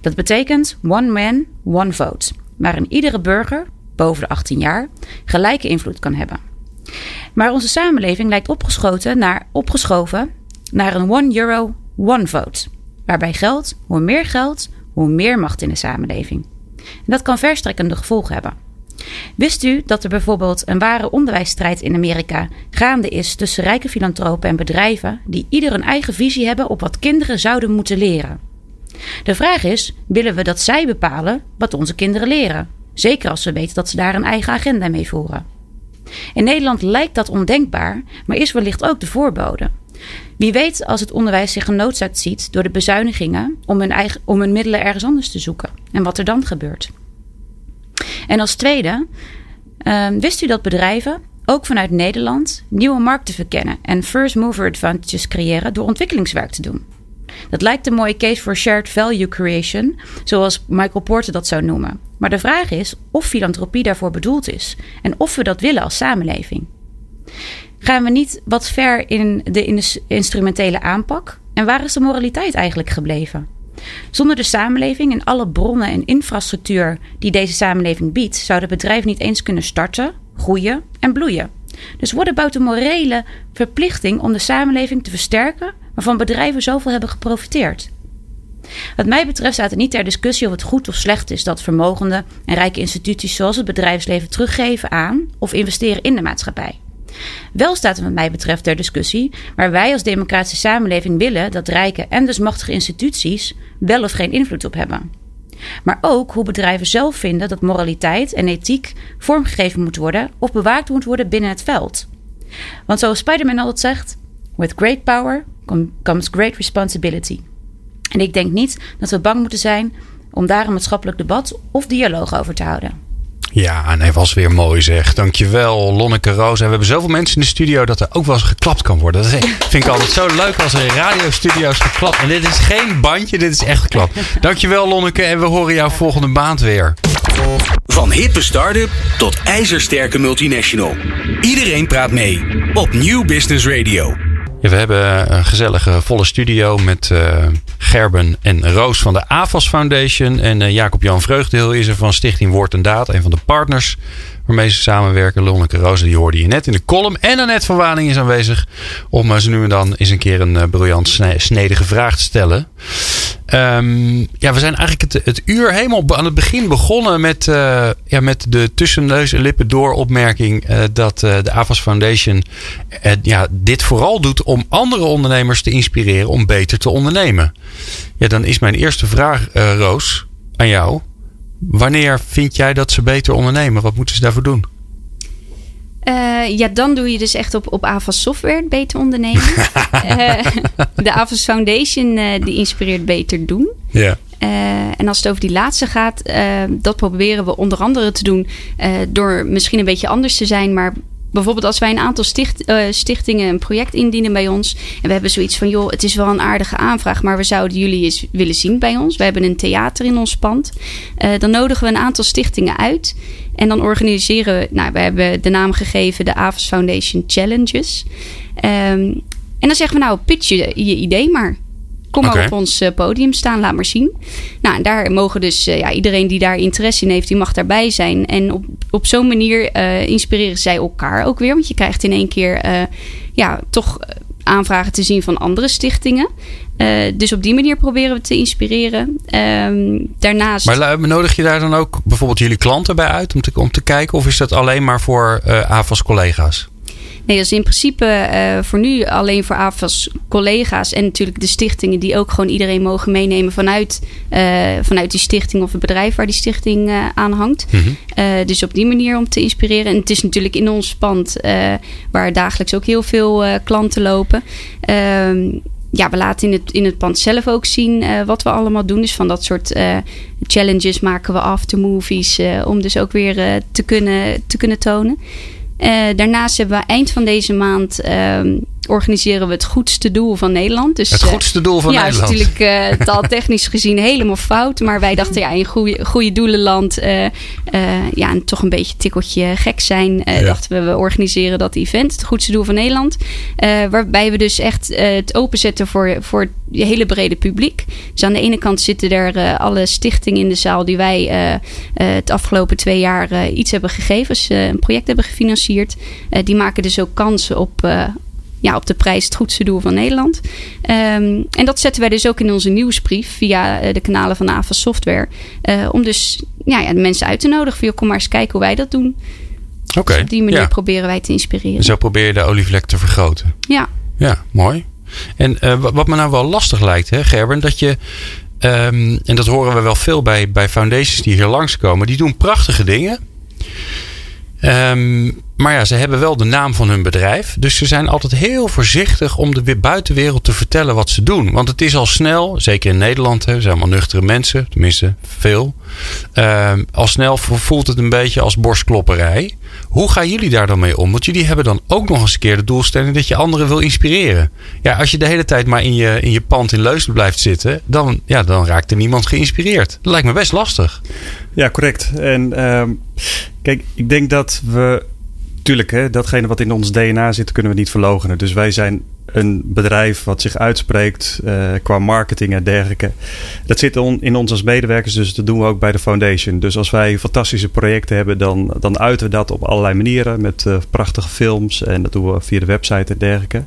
Dat betekent one man, one vote, waarin iedere burger, boven de 18 jaar, gelijke invloed kan hebben. Maar onze samenleving lijkt opgeschoten naar, opgeschoven naar een one euro, one vote. Waarbij geld, hoe meer geld, hoe meer macht in de samenleving. En dat kan verstrekkende gevolgen hebben. Wist u dat er bijvoorbeeld een ware onderwijsstrijd in Amerika gaande is tussen rijke filantropen en bedrijven die ieder een eigen visie hebben op wat kinderen zouden moeten leren? De vraag is: willen we dat zij bepalen wat onze kinderen leren? Zeker als we weten dat ze daar een eigen agenda mee voeren. In Nederland lijkt dat ondenkbaar, maar is wellicht ook de voorbode. Wie weet als het onderwijs zich genoodzaakt ziet door de bezuinigingen om hun, eigen, om hun middelen ergens anders te zoeken en wat er dan gebeurt. En als tweede, uh, wist u dat bedrijven, ook vanuit Nederland, nieuwe markten verkennen en first mover advantages creëren door ontwikkelingswerk te doen? Dat lijkt een mooie case voor shared value creation, zoals Michael Porter dat zou noemen. Maar de vraag is of filantropie daarvoor bedoeld is en of we dat willen als samenleving. Gaan we niet wat ver in de instrumentele aanpak? En waar is de moraliteit eigenlijk gebleven? Zonder de samenleving en alle bronnen en infrastructuur die deze samenleving biedt, zou het bedrijf niet eens kunnen starten, groeien en bloeien. Dus what about de morele verplichting om de samenleving te versterken waarvan bedrijven zoveel hebben geprofiteerd? Wat mij betreft staat het niet ter discussie of het goed of slecht is dat vermogende en rijke instituties zoals het bedrijfsleven teruggeven aan of investeren in de maatschappij. Wel staat het wat mij betreft ter discussie waar wij als democratische samenleving willen dat rijke en dus machtige instituties wel of geen invloed op hebben. Maar ook hoe bedrijven zelf vinden dat moraliteit en ethiek vormgegeven moet worden of bewaakt moet worden binnen het veld. Want zoals Spider-Man altijd zegt: With great power comes great responsibility. En ik denk niet dat we bang moeten zijn om daar een maatschappelijk debat of dialoog over te houden. Ja, en hij was weer mooi zeg. Dankjewel, Lonneke Roos. En we hebben zoveel mensen in de studio dat er ook wel eens geklapt kan worden. Dat vind ik altijd zo leuk als er in radiostudio's geklapt. En dit is geen bandje, dit is echt geklapt. Dankjewel, Lonneke. En we horen jou volgende maand weer. Van hippe start-up tot ijzersterke multinational. Iedereen praat mee op New Business Radio. We hebben een gezellige volle studio met uh, Gerben en Roos van de AFAS Foundation. En uh, Jacob-Jan Vreugdeheel is er van Stichting Woord en Daad, een van de partners waarmee ze samenwerken. Lonneke Roos, die hoorde je net in de column. En Annette van Waning is aanwezig om uh, ze nu en dan eens een keer een briljant snedige vraag te stellen. Um, ja, we zijn eigenlijk het, uur helemaal aan het begin begonnen met, uh, ja, met de tussen neus en lippen door opmerking dat de AFAS Foundation ja, dit vooral doet om andere ondernemers te inspireren om beter te ondernemen. Ja, dan is mijn eerste vraag, Roos, aan jou. Wanneer vind jij dat ze beter ondernemen? Wat moeten ze daarvoor doen? Uh, ja, dan doe je dus echt op, op AVAS Software beter ondernemen. uh, de AVAS Foundation uh, die inspireert beter doen. Ja. en als het over die laatste gaat, dat proberen we onder andere te doen door misschien een beetje anders te zijn, maar bijvoorbeeld als wij een aantal sticht, uh, stichtingen een project indienen bij ons. En we hebben zoiets van, joh, het is wel een aardige aanvraag, maar we zouden jullie eens willen zien bij ons. We hebben een theater in ons pand. Uh, dan nodigen we een aantal stichtingen uit. En dan organiseren we, nou, we hebben de naam gegeven de Avas Foundation Challenges. Um, en dan zeggen we, nou, pitch je, je idee maar. Kom maar op ons uh, podium staan, laat maar zien. Nou, en daar mogen dus uh, ja, iedereen die daar interesse in heeft, die mag daarbij zijn. En op, op zo'n manier uh, inspireren zij elkaar ook weer. Want je krijgt in één keer ja, toch aanvragen te zien van andere stichtingen. dus op die manier proberen we te inspireren. Um, daarnaast. Maar nodig je daar dan ook bijvoorbeeld jullie klanten bij uit om te, om te kijken? Of is dat alleen maar voor AVAS collega's? Nee, dat is in principe uh, voor nu alleen voor AFAS collega's en natuurlijk de stichtingen die ook gewoon iedereen mogen meenemen vanuit, uh, vanuit die stichting of het bedrijf waar die stichting uh, aan hangt. Mm -hmm. dus op die manier om te inspireren. En het is natuurlijk in ons pand waar dagelijks ook heel veel klanten lopen. Ehm, ja, we laten in het, in het pand zelf ook zien uh, wat we allemaal doen. Dus van dat soort uh, challenges maken we aftermovies. Uh, om dus ook weer te, kunnen, te kunnen tonen. Uh, daarnaast hebben we eind van deze maand uh, organiseren we het goedste doel van Nederland. Dus, het goedste doel van ja, Nederland. Ja, natuurlijk uh, taaltechnisch gezien helemaal fout. Maar wij dachten ja, in goede, goede doelenland uh, uh, ja, en toch een beetje tikkeltje gek zijn. Ja. Dachten we, we organiseren dat event, het goedste doel van Nederland. waarbij we dus echt het openzetten voor, voor het hele brede publiek. Dus aan de ene kant zitten er alle stichtingen in de zaal die wij het afgelopen twee jaar iets hebben gegeven. Dus een project hebben gefinancierd. die maken dus ook kansen op ja, op de prijs het goedste doel van Nederland. Um, en dat zetten wij dus ook in onze nieuwsbrief via uh, de kanalen van AVA Software. Uh, om dus ja, ja, de mensen uit te nodigen. Van, kom maar eens kijken hoe wij dat doen. Oké. Okay, dus op die manier ja. proberen wij te inspireren. Zo probeer je de olievlek te vergroten. Ja. Ja, mooi. En uh, wat me nou wel lastig lijkt, hè, Gerben, dat je. Um, en dat horen we wel veel bij, bij foundations die hier langskomen. Die doen prachtige dingen. Um, maar ja, ze hebben wel de naam van hun bedrijf. Dus ze zijn altijd heel voorzichtig om de buitenwereld te vertellen wat ze doen. Want het is al snel, zeker in Nederland, hè, zijn allemaal nuchtere mensen, tenminste veel. Uh, al snel voelt het een beetje als borstklopperij. Hoe gaan jullie daar dan mee om? Want jullie hebben dan ook nog eens een keer de doelstelling dat je anderen wil inspireren. Ja, als je de hele tijd maar in je, in je pand in Leusden blijft zitten, dan, ja, dan raakt er niemand geïnspireerd. Dat lijkt me best lastig. Ja, correct. En uh, kijk, ik denk dat we tuurlijk, hè, datgene wat in ons DNA zit, kunnen we niet verlogenen. Dus wij zijn een bedrijf wat zich uitspreekt uh, qua marketing en dergelijke. Dat zit in ons als medewerkers, dus dat doen we ook bij de foundation. Dus als wij fantastische projecten hebben, dan, dan uiten we dat op allerlei manieren met uh, prachtige films en dat doen we via de website en dergelijke. Aan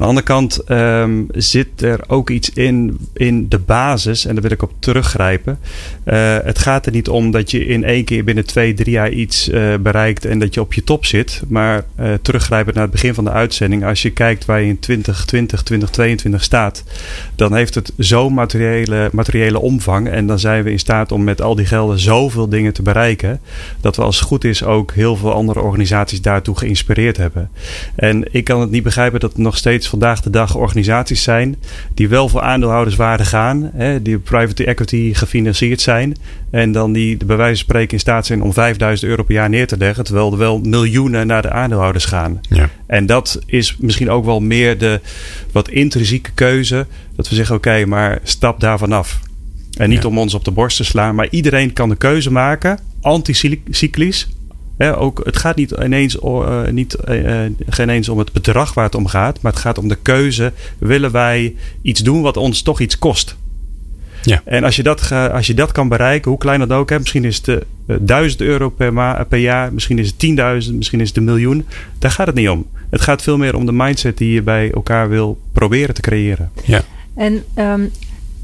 de andere kant um, zit er ook iets in, in de basis en daar wil ik op teruggrijpen. Uh, het gaat er niet om dat je in één keer binnen twee, drie jaar iets bereikt en dat je op je top zit, maar teruggrijpen naar het begin van de uitzending. Als je kijkt waar je in 2020, 2022 staat, dan heeft het zo'n materiële, materiële omvang. En dan zijn we in staat om met al die gelden zoveel dingen te bereiken. Dat we als het goed is ook heel veel andere organisaties daartoe geïnspireerd hebben. En ik kan het niet begrijpen dat er nog steeds vandaag de dag organisaties zijn die wel voor aandeelhouderswaarde gaan, hè, die private equity gefinancierd zijn. En dan die bij wijze van spreken in staat zijn om 5000 euro per jaar neer te leggen. Terwijl er wel miljoenen naar de aandeelhouders gaan. Ja. En dat is misschien ook wel meer de wat intrinsieke keuze. Dat we zeggen, oké, okay, maar stap daarvan af. En niet Ja. om ons op de borst te slaan, maar iedereen kan de keuze maken, anticyclisch. Ook, het gaat niet ineens, eh, niet, eh, geen eens om het bedrag waar het om gaat, maar het gaat om de keuze. Willen wij iets doen wat ons toch iets kost? Ja. En als je, dat, ga- als je dat kan bereiken, hoe klein dat ook, hè, misschien is het eh, 1000 euro per, ma- per jaar, misschien is het 10.000, misschien is het een miljoen. Daar gaat het niet om. Het gaat veel meer om de mindset die je bij elkaar wil proberen te creëren. En ehm,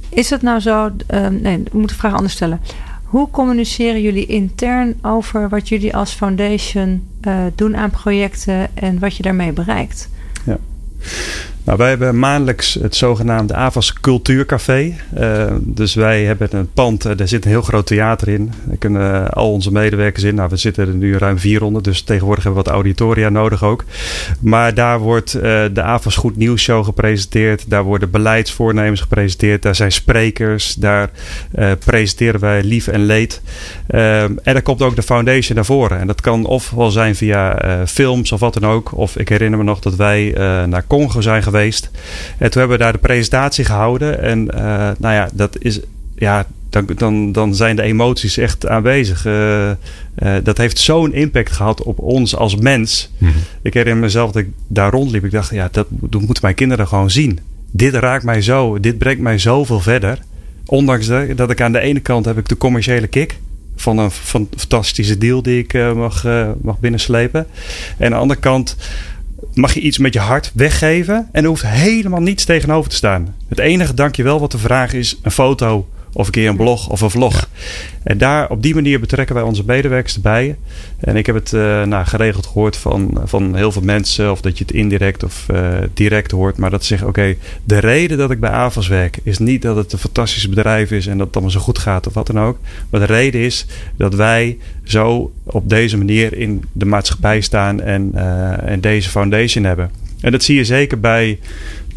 is het nou zo, ehm, nee, ik moet de vraag anders stellen. Hoe communiceren jullie intern over wat jullie als foundation eh, doen aan projecten en wat je daarmee bereikt? Nou, wij hebben maandelijks het zogenaamde AVAS Cultuurcafé. Eh, dus wij hebben een pand, eh, daar zit een heel groot theater in. Daar kunnen eh, al onze medewerkers in. Nou, we zitten er nu ruim 400, dus tegenwoordig hebben we wat auditoria nodig ook. Maar daar wordt de AVAS Goed Nieuws Show gepresenteerd. Daar worden beleidsvoornemens gepresenteerd. Daar zijn sprekers. Daar presenteren wij lief en leed. Eh, en daar komt ook de foundation naar voren. En dat kan ofwel zijn via films of wat dan ook. Of ik herinner me nog dat wij naar Congo zijn geweest. En toen hebben we daar de presentatie gehouden. En eh, nou ja, dat is. Ja, dan, dan, dan zijn de emoties echt aanwezig. Eh, eh, dat heeft zo'n impact gehad op ons als mens. Ik herinner mezelf dat ik daar rondliep. Ik dacht, ja, dat, dat moeten mijn kinderen gewoon zien. Dit raakt mij zo. Dit brengt mij zoveel verder. Ondanks de- dat ik aan de ene kant heb ik de commerciële kick. Van een van fantastische deal die ik mag, mag binnenslepen. En aan de andere kant mag je iets met je hart weggeven. En er hoeft helemaal niets tegenover te staan. Het enige dankjewel wat te vragen is een foto of een keer een blog of een vlog. En daar op die manier betrekken wij onze medewerkers erbij. En ik heb het eh, nou, geregeld gehoord van, van heel veel mensen. Of dat je het indirect of eh, direct hoort. Maar dat ze zeggen, oké, de reden dat ik bij AVAS werk... is niet dat het een fantastisch bedrijf is... en dat het allemaal zo goed gaat of wat dan ook. Maar de reden is dat wij zo op deze manier in de maatschappij staan... en, eh, en deze foundation hebben. En dat zie je zeker bij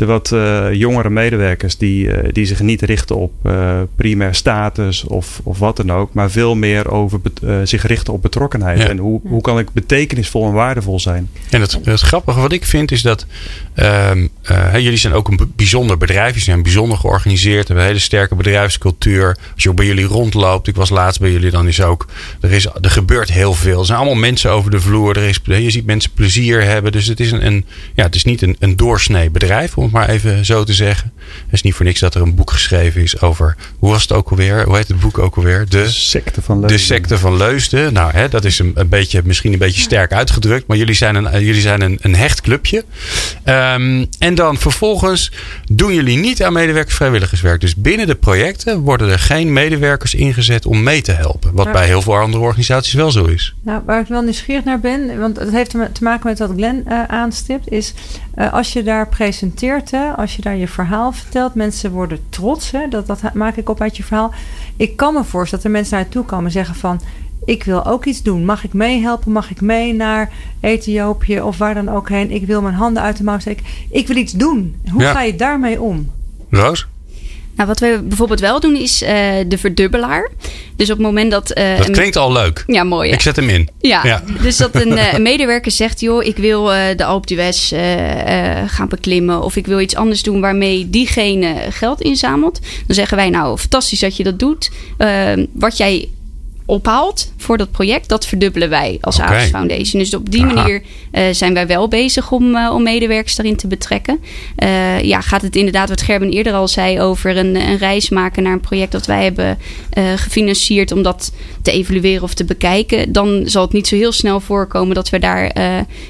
de wat eh, jongere medewerkers die, eh, die zich niet richten op eh, primair status of, of wat dan ook, maar veel meer over bet- eh, zich richten op betrokkenheid. Ja. En hoe, hoe kan ik betekenisvol en waardevol zijn? En het, het grappige wat ik vind is dat ehm, eh, jullie zijn ook een b- bijzonder bedrijf. Jullie zijn bijzonder georganiseerd. Hebben een hele sterke bedrijfscultuur. Als je ook bij jullie rondloopt. Ik was laatst bij jullie. Dan is ook. Er, is, er gebeurt heel veel. Er zijn allemaal mensen over de vloer. Er is, je ziet mensen plezier hebben. Dus het is, een, een, ja, het is niet een, een doorsnee bedrijf. Om het maar even zo te zeggen. Het is niet voor niks dat er een boek geschreven is over. Hoe was het ook alweer? Hoe heet het boek ook alweer? De, secte van de Leusden. secte van Leusden. Nou, hè, dat is een, een beetje, misschien een beetje sterk uitgedrukt. Maar jullie zijn een, eh, jullie zijn een, een hecht clubje. Ehm, en dan vervolgens doen jullie niet aan medewerkersvrijwilligerswerk. Dus binnen de projecten worden er geen medewerkers ingezet om mee te helpen. Wat bij heel veel andere organisaties wel zo is. Nou, waar ik wel nieuwsgierig naar ben, want het heeft te maken met wat Glenn eh, aanstipt, is eh, als je daar presenteert, hè, als je daar je verhaal vertelt, mensen worden trots, hè, dat, dat maak ik op uit je verhaal. Ik kan me voorstellen dat er mensen naar je toe komen en zeggen van, ik wil ook iets doen. Mag ik meehelpen? Mag ik mee naar Ethiopië of waar dan ook heen? Ik wil mijn handen uit de mouw steken. Ik wil iets doen. Hoe Ja. ga je daarmee om? Roos? Nou, wat we bijvoorbeeld wel doen is eh, de verdubbelaar. Dus op het moment dat... eh, Dat klinkt al leuk. Ja, mooi. hè? Ik zet hem in. Ja, Ja. dus dat een, eh, een medewerker zegt: joh, ik wil de Alpe d'Huez gaan beklimmen. Of ik wil iets anders doen waarmee diegene geld inzamelt. Dan zeggen wij: Nou, fantastisch dat je dat doet. Eh, wat jij ophaalt voor dat project, dat verdubbelen wij als. Avas Foundation. Dus op die Aha. manier eh, zijn wij wel bezig om, eh, om medewerkers daarin te betrekken. Eh, ja, gaat het inderdaad, wat Gerben eerder al zei, over een, een reis maken naar een project dat wij hebben gefinancierd om dat te evalueren of te bekijken. Dan zal het niet zo heel snel voorkomen dat we daar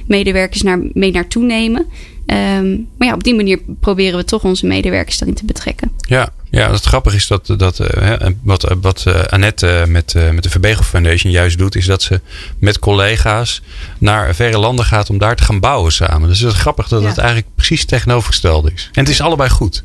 medewerkers naar, mee naartoe nemen. Ehm, maar ja, op die manier proberen we toch onze medewerkers daarin te betrekken. Ja, ja, het grappige is dat, dat eh, hè, wat, eh, wat eh, Annette met, met de Verbegel Foundation juist doet, is dat ze met collega's naar verre landen gaat om daar te gaan bouwen samen. Dus het is grappig dat Ja. het eigenlijk precies tegenovergestelde is. En het is allebei goed.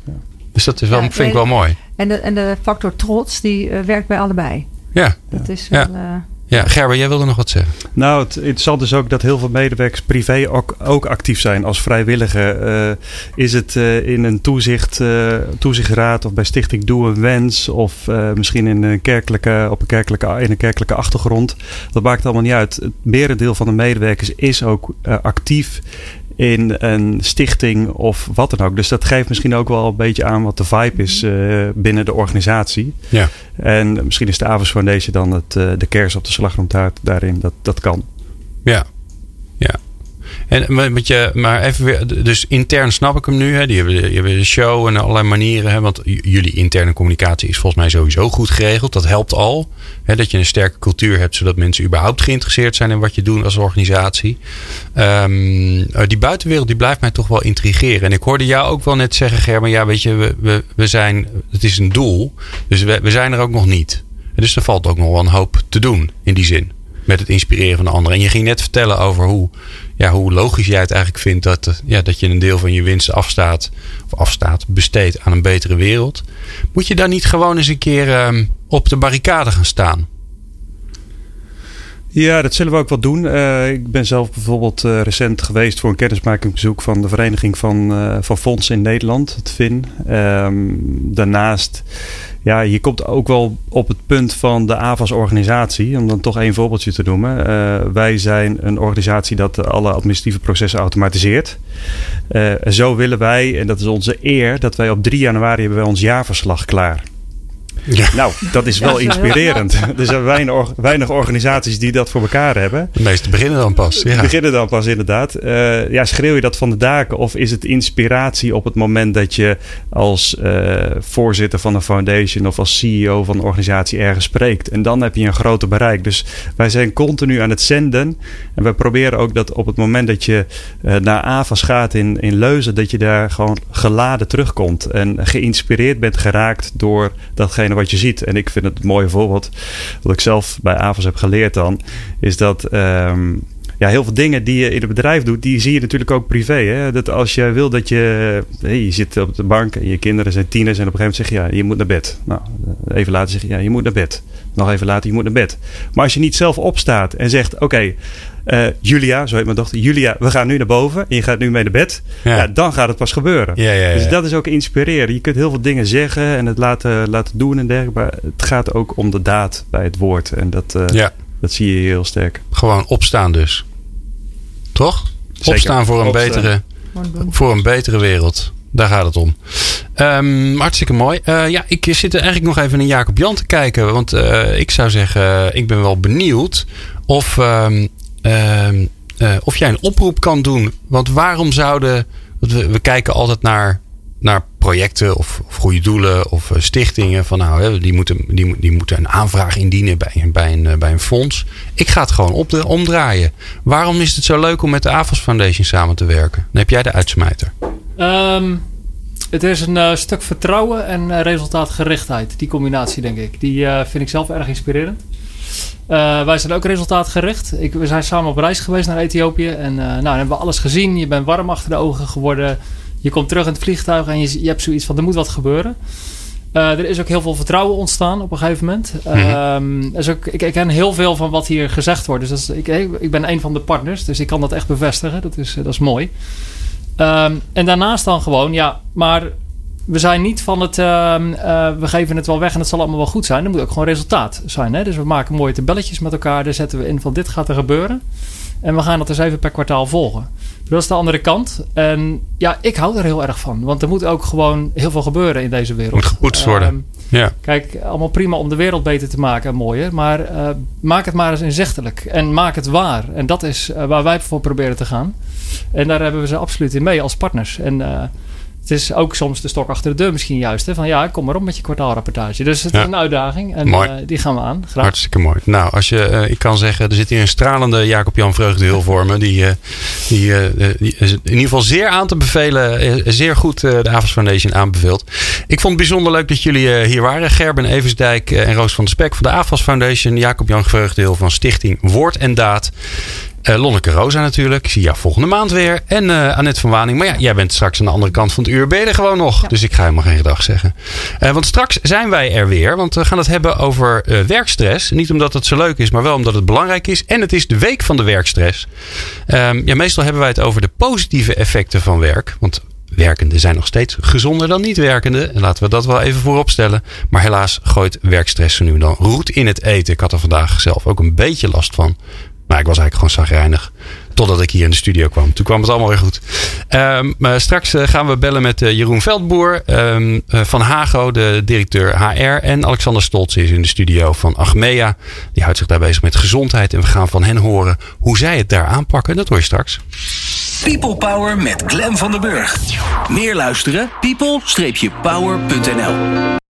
Dus dat is wel, Ja, vind ik wel mooi. En de, en de factor trots, die werkt bij allebei. Ja, Dat is Ja. wel... eh, ja. Gerber, jij wilde nog wat zeggen. Nou, het interessant is ook dat heel veel medewerkers privé ook, actief zijn als vrijwilliger. Eh, is het eh, in een toezicht, eh, toezichtraad of bij Stichting Doe een Wens of misschien in een kerkelijke, op een kerkelijke, in een kerkelijke achtergrond. Dat maakt allemaal niet uit. Het merendeel van de medewerkers is ook actief in een stichting of wat dan ook. Dus dat geeft misschien ook wel een beetje aan wat de vibe is uh, binnen de organisatie. Ja. En misschien is de Avos Foundation dan het, uh, de kers op de slagroomtaart daarin. Dat, dat kan. Ja. En met je, maar even weer, dus intern snap ik hem nu. Hè? Die hebben, de show en allerlei manieren. Hè? Want jullie interne communicatie is volgens mij sowieso goed geregeld. Dat helpt al. Hè? Dat je een sterke cultuur hebt, zodat mensen überhaupt geïnteresseerd zijn in wat je doet als organisatie. Um, die buitenwereld die blijft mij toch wel intrigeren. En ik hoorde jou ook wel net zeggen, Gerben, ja, weet je, we, we, we zijn, het is een doel. Dus we, we zijn er ook nog niet. Dus er valt ook nog wel een hoop te doen in die zin met het inspireren van de anderen. En je ging net vertellen over hoe, ja, hoe logisch jij het eigenlijk vindt dat, ja, dat je een deel van je winst afstaat, of afstaat, besteedt aan een betere wereld. Moet je dan niet gewoon eens een keer um, op de barricade gaan staan? Ja, dat zullen we ook wel doen. Uh, ik ben zelf bijvoorbeeld uh, recent geweest voor een kennismakingsbezoek van de Vereniging van, uh, van Fondsen in Nederland, het FIN. Um, daarnaast ja, je komt ook wel op het punt van de AVAS-organisatie, om dan toch één voorbeeldje te noemen. Wij zijn een organisatie dat alle administratieve processen automatiseert. Zo willen wij, en dat is onze eer, dat wij op 3 januari hebben wij ons jaarverslag klaar. Ja. Nou, dat is wel inspirerend. er zijn weinig, weinig, organisaties die dat voor elkaar hebben. De meeste beginnen dan pas. Ja. Beginnen dan pas, inderdaad. Uh, ja, schreeuw je dat van de daken? Of is het inspiratie op het moment dat je als uh, voorzitter van een foundation of als CEO van een organisatie ergens spreekt? En dan heb je een groter bereik. Dus wij zijn continu aan het zenden. En wij proberen ook dat op het moment dat je uh, naar AVAS gaat in, in Leuzen, dat je daar gewoon geladen terugkomt. En geïnspireerd bent geraakt door datgene wat je ziet. En ik vind het een mooie voorbeeld, wat ik zelf bij AVAS heb geleerd dan, is dat. Um, ja, heel veel dingen die je in het bedrijf doet, die zie je natuurlijk ook privé. Hè? Dat als je wil dat je. Je zit op de bank en je kinderen zijn tieners en op een gegeven moment zeg je ja, je moet naar bed. Nou, even later zeg je ja, je moet naar bed. Nog even later, je moet naar bed. Maar als je niet zelf opstaat en zegt: Oké, uh, Julia, zo heet mijn dochter, Julia, we gaan nu naar boven en je gaat nu mee naar bed. Ja. ja dan gaat het pas gebeuren. Ja, ja, dus dat is ook inspireren. Je kunt heel veel dingen zeggen en het laten, laten doen en dergelijke. Maar het gaat ook om de daad bij het woord. En dat, uh, dat zie je heel sterk. Gewoon opstaan dus. Toch? Zeker. Opstaan voor een, opstaan. Betere, voor een betere wereld. Daar gaat het om. Um, hartstikke mooi. Uh, ja, ik zit er eigenlijk nog even naar Jacob Jan te kijken. Want uh, ik zou zeggen, ik ben wel benieuwd of, um, uh, of jij een oproep kan doen. Want waarom zouden. We, we kijken altijd naar naar projecten of, goede doelen of uh, stichtingen. Van nou, die, moeten, die, moeten een aanvraag indienen bij, bij, een, uh, bij een fonds. Ik ga het gewoon op de, omdraaien. Waarom is het zo leuk om met de AFAS Foundation samen te werken? Dan heb jij de uitsmijter. Um, het is een stuk vertrouwen en resultaatgerichtheid. Die combinatie, denk ik. Die vind ik zelf erg inspirerend. Wij zijn ook resultaatgericht. Ik, we zijn samen op reis geweest naar Ethiopië. En nou, dan hebben we alles gezien. Je bent warm achter de ogen geworden je komt terug in het vliegtuig en je, je hebt zoiets van er moet wat gebeuren. Uh, er is ook heel veel vertrouwen ontstaan op een gegeven moment. Mm is ook, ik, ik ken heel veel van wat hier gezegd wordt. Dus dat is, ik, ik ben een van de partners, dus ik kan dat echt bevestigen. Dat is, dat is mooi. Um, en daarnaast dan gewoon, ja, maar we zijn niet van het, uh, uh, we geven het wel weg en het zal allemaal wel goed zijn. Er moet ook gewoon resultaat zijn. Hè? Dus we maken mooie tabelletjes met elkaar. Daar zetten we in van dit gaat er gebeuren. En we gaan dat dus even per kwartaal volgen. Dat is de andere kant. En ja, ik hou er heel erg van. Want er moet ook gewoon heel veel gebeuren in deze wereld. Moet gepoetst worden. Um, ja. Kijk, allemaal prima om de wereld beter te maken en mooier. Maar uh, maak het maar eens inzichtelijk. En maak het waar. En dat is uh, waar wij voor proberen te gaan. En daar hebben we ze absoluut in mee als partners. En het is ook soms de stok achter de deur misschien juist. Hè? Van ja, kom maar op met je kwartaalrapportage. Dus het ja. is een uitdaging en uh, die gaan we aan. Graag. Hartstikke mooi. Nou, als je, uh, ik kan zeggen, er zit hier een stralende Jacob-Jan Vreugdehul voor me. Die, uh, die, die, is in ieder geval zeer aan te bevelen. zeer goed de Avas Foundation aanbeveelt. Ik vond het bijzonder leuk dat jullie hier waren. Gerben Eversdijk en Roos van de Spek van de AFAS Foundation. Jacob-Jan Vreugdehul van Stichting Woord en Daad. Uh, Lonneke Rosa natuurlijk. Ik zie jou volgende maand weer. En uh, Annette van Waning. Maar ja, jij bent straks aan de andere kant van het uur. Ben je er gewoon nog. Ja. Dus ik ga helemaal geen gedag zeggen. Uh, want straks zijn wij er weer. Want we gaan het hebben over werkstress. Niet omdat het zo leuk is, maar wel omdat het belangrijk is. En het is de week van de werkstress. Um, ja, meestal hebben wij het over de positieve effecten van werk. Want werkenden zijn nog steeds gezonder dan niet werkenden. En laten we dat wel even voorop stellen. Maar helaas gooit werkstress nu dan roet in het eten. Ik had er vandaag zelf ook een beetje last van. Maar ik was eigenlijk gewoon zagrijnig. Totdat ik hier in de studio kwam. Toen kwam het allemaal weer goed. Um, straks gaan we bellen met Jeroen Veldboer um, van Hago, de directeur HR. En Alexander Stolz is in de studio van Achmea. Die houdt zich daar bezig met gezondheid. En we gaan van hen horen hoe zij het daar aanpakken. Dat hoor je straks. People Power met Glen van der Burg. Meer luisteren? people-power.nl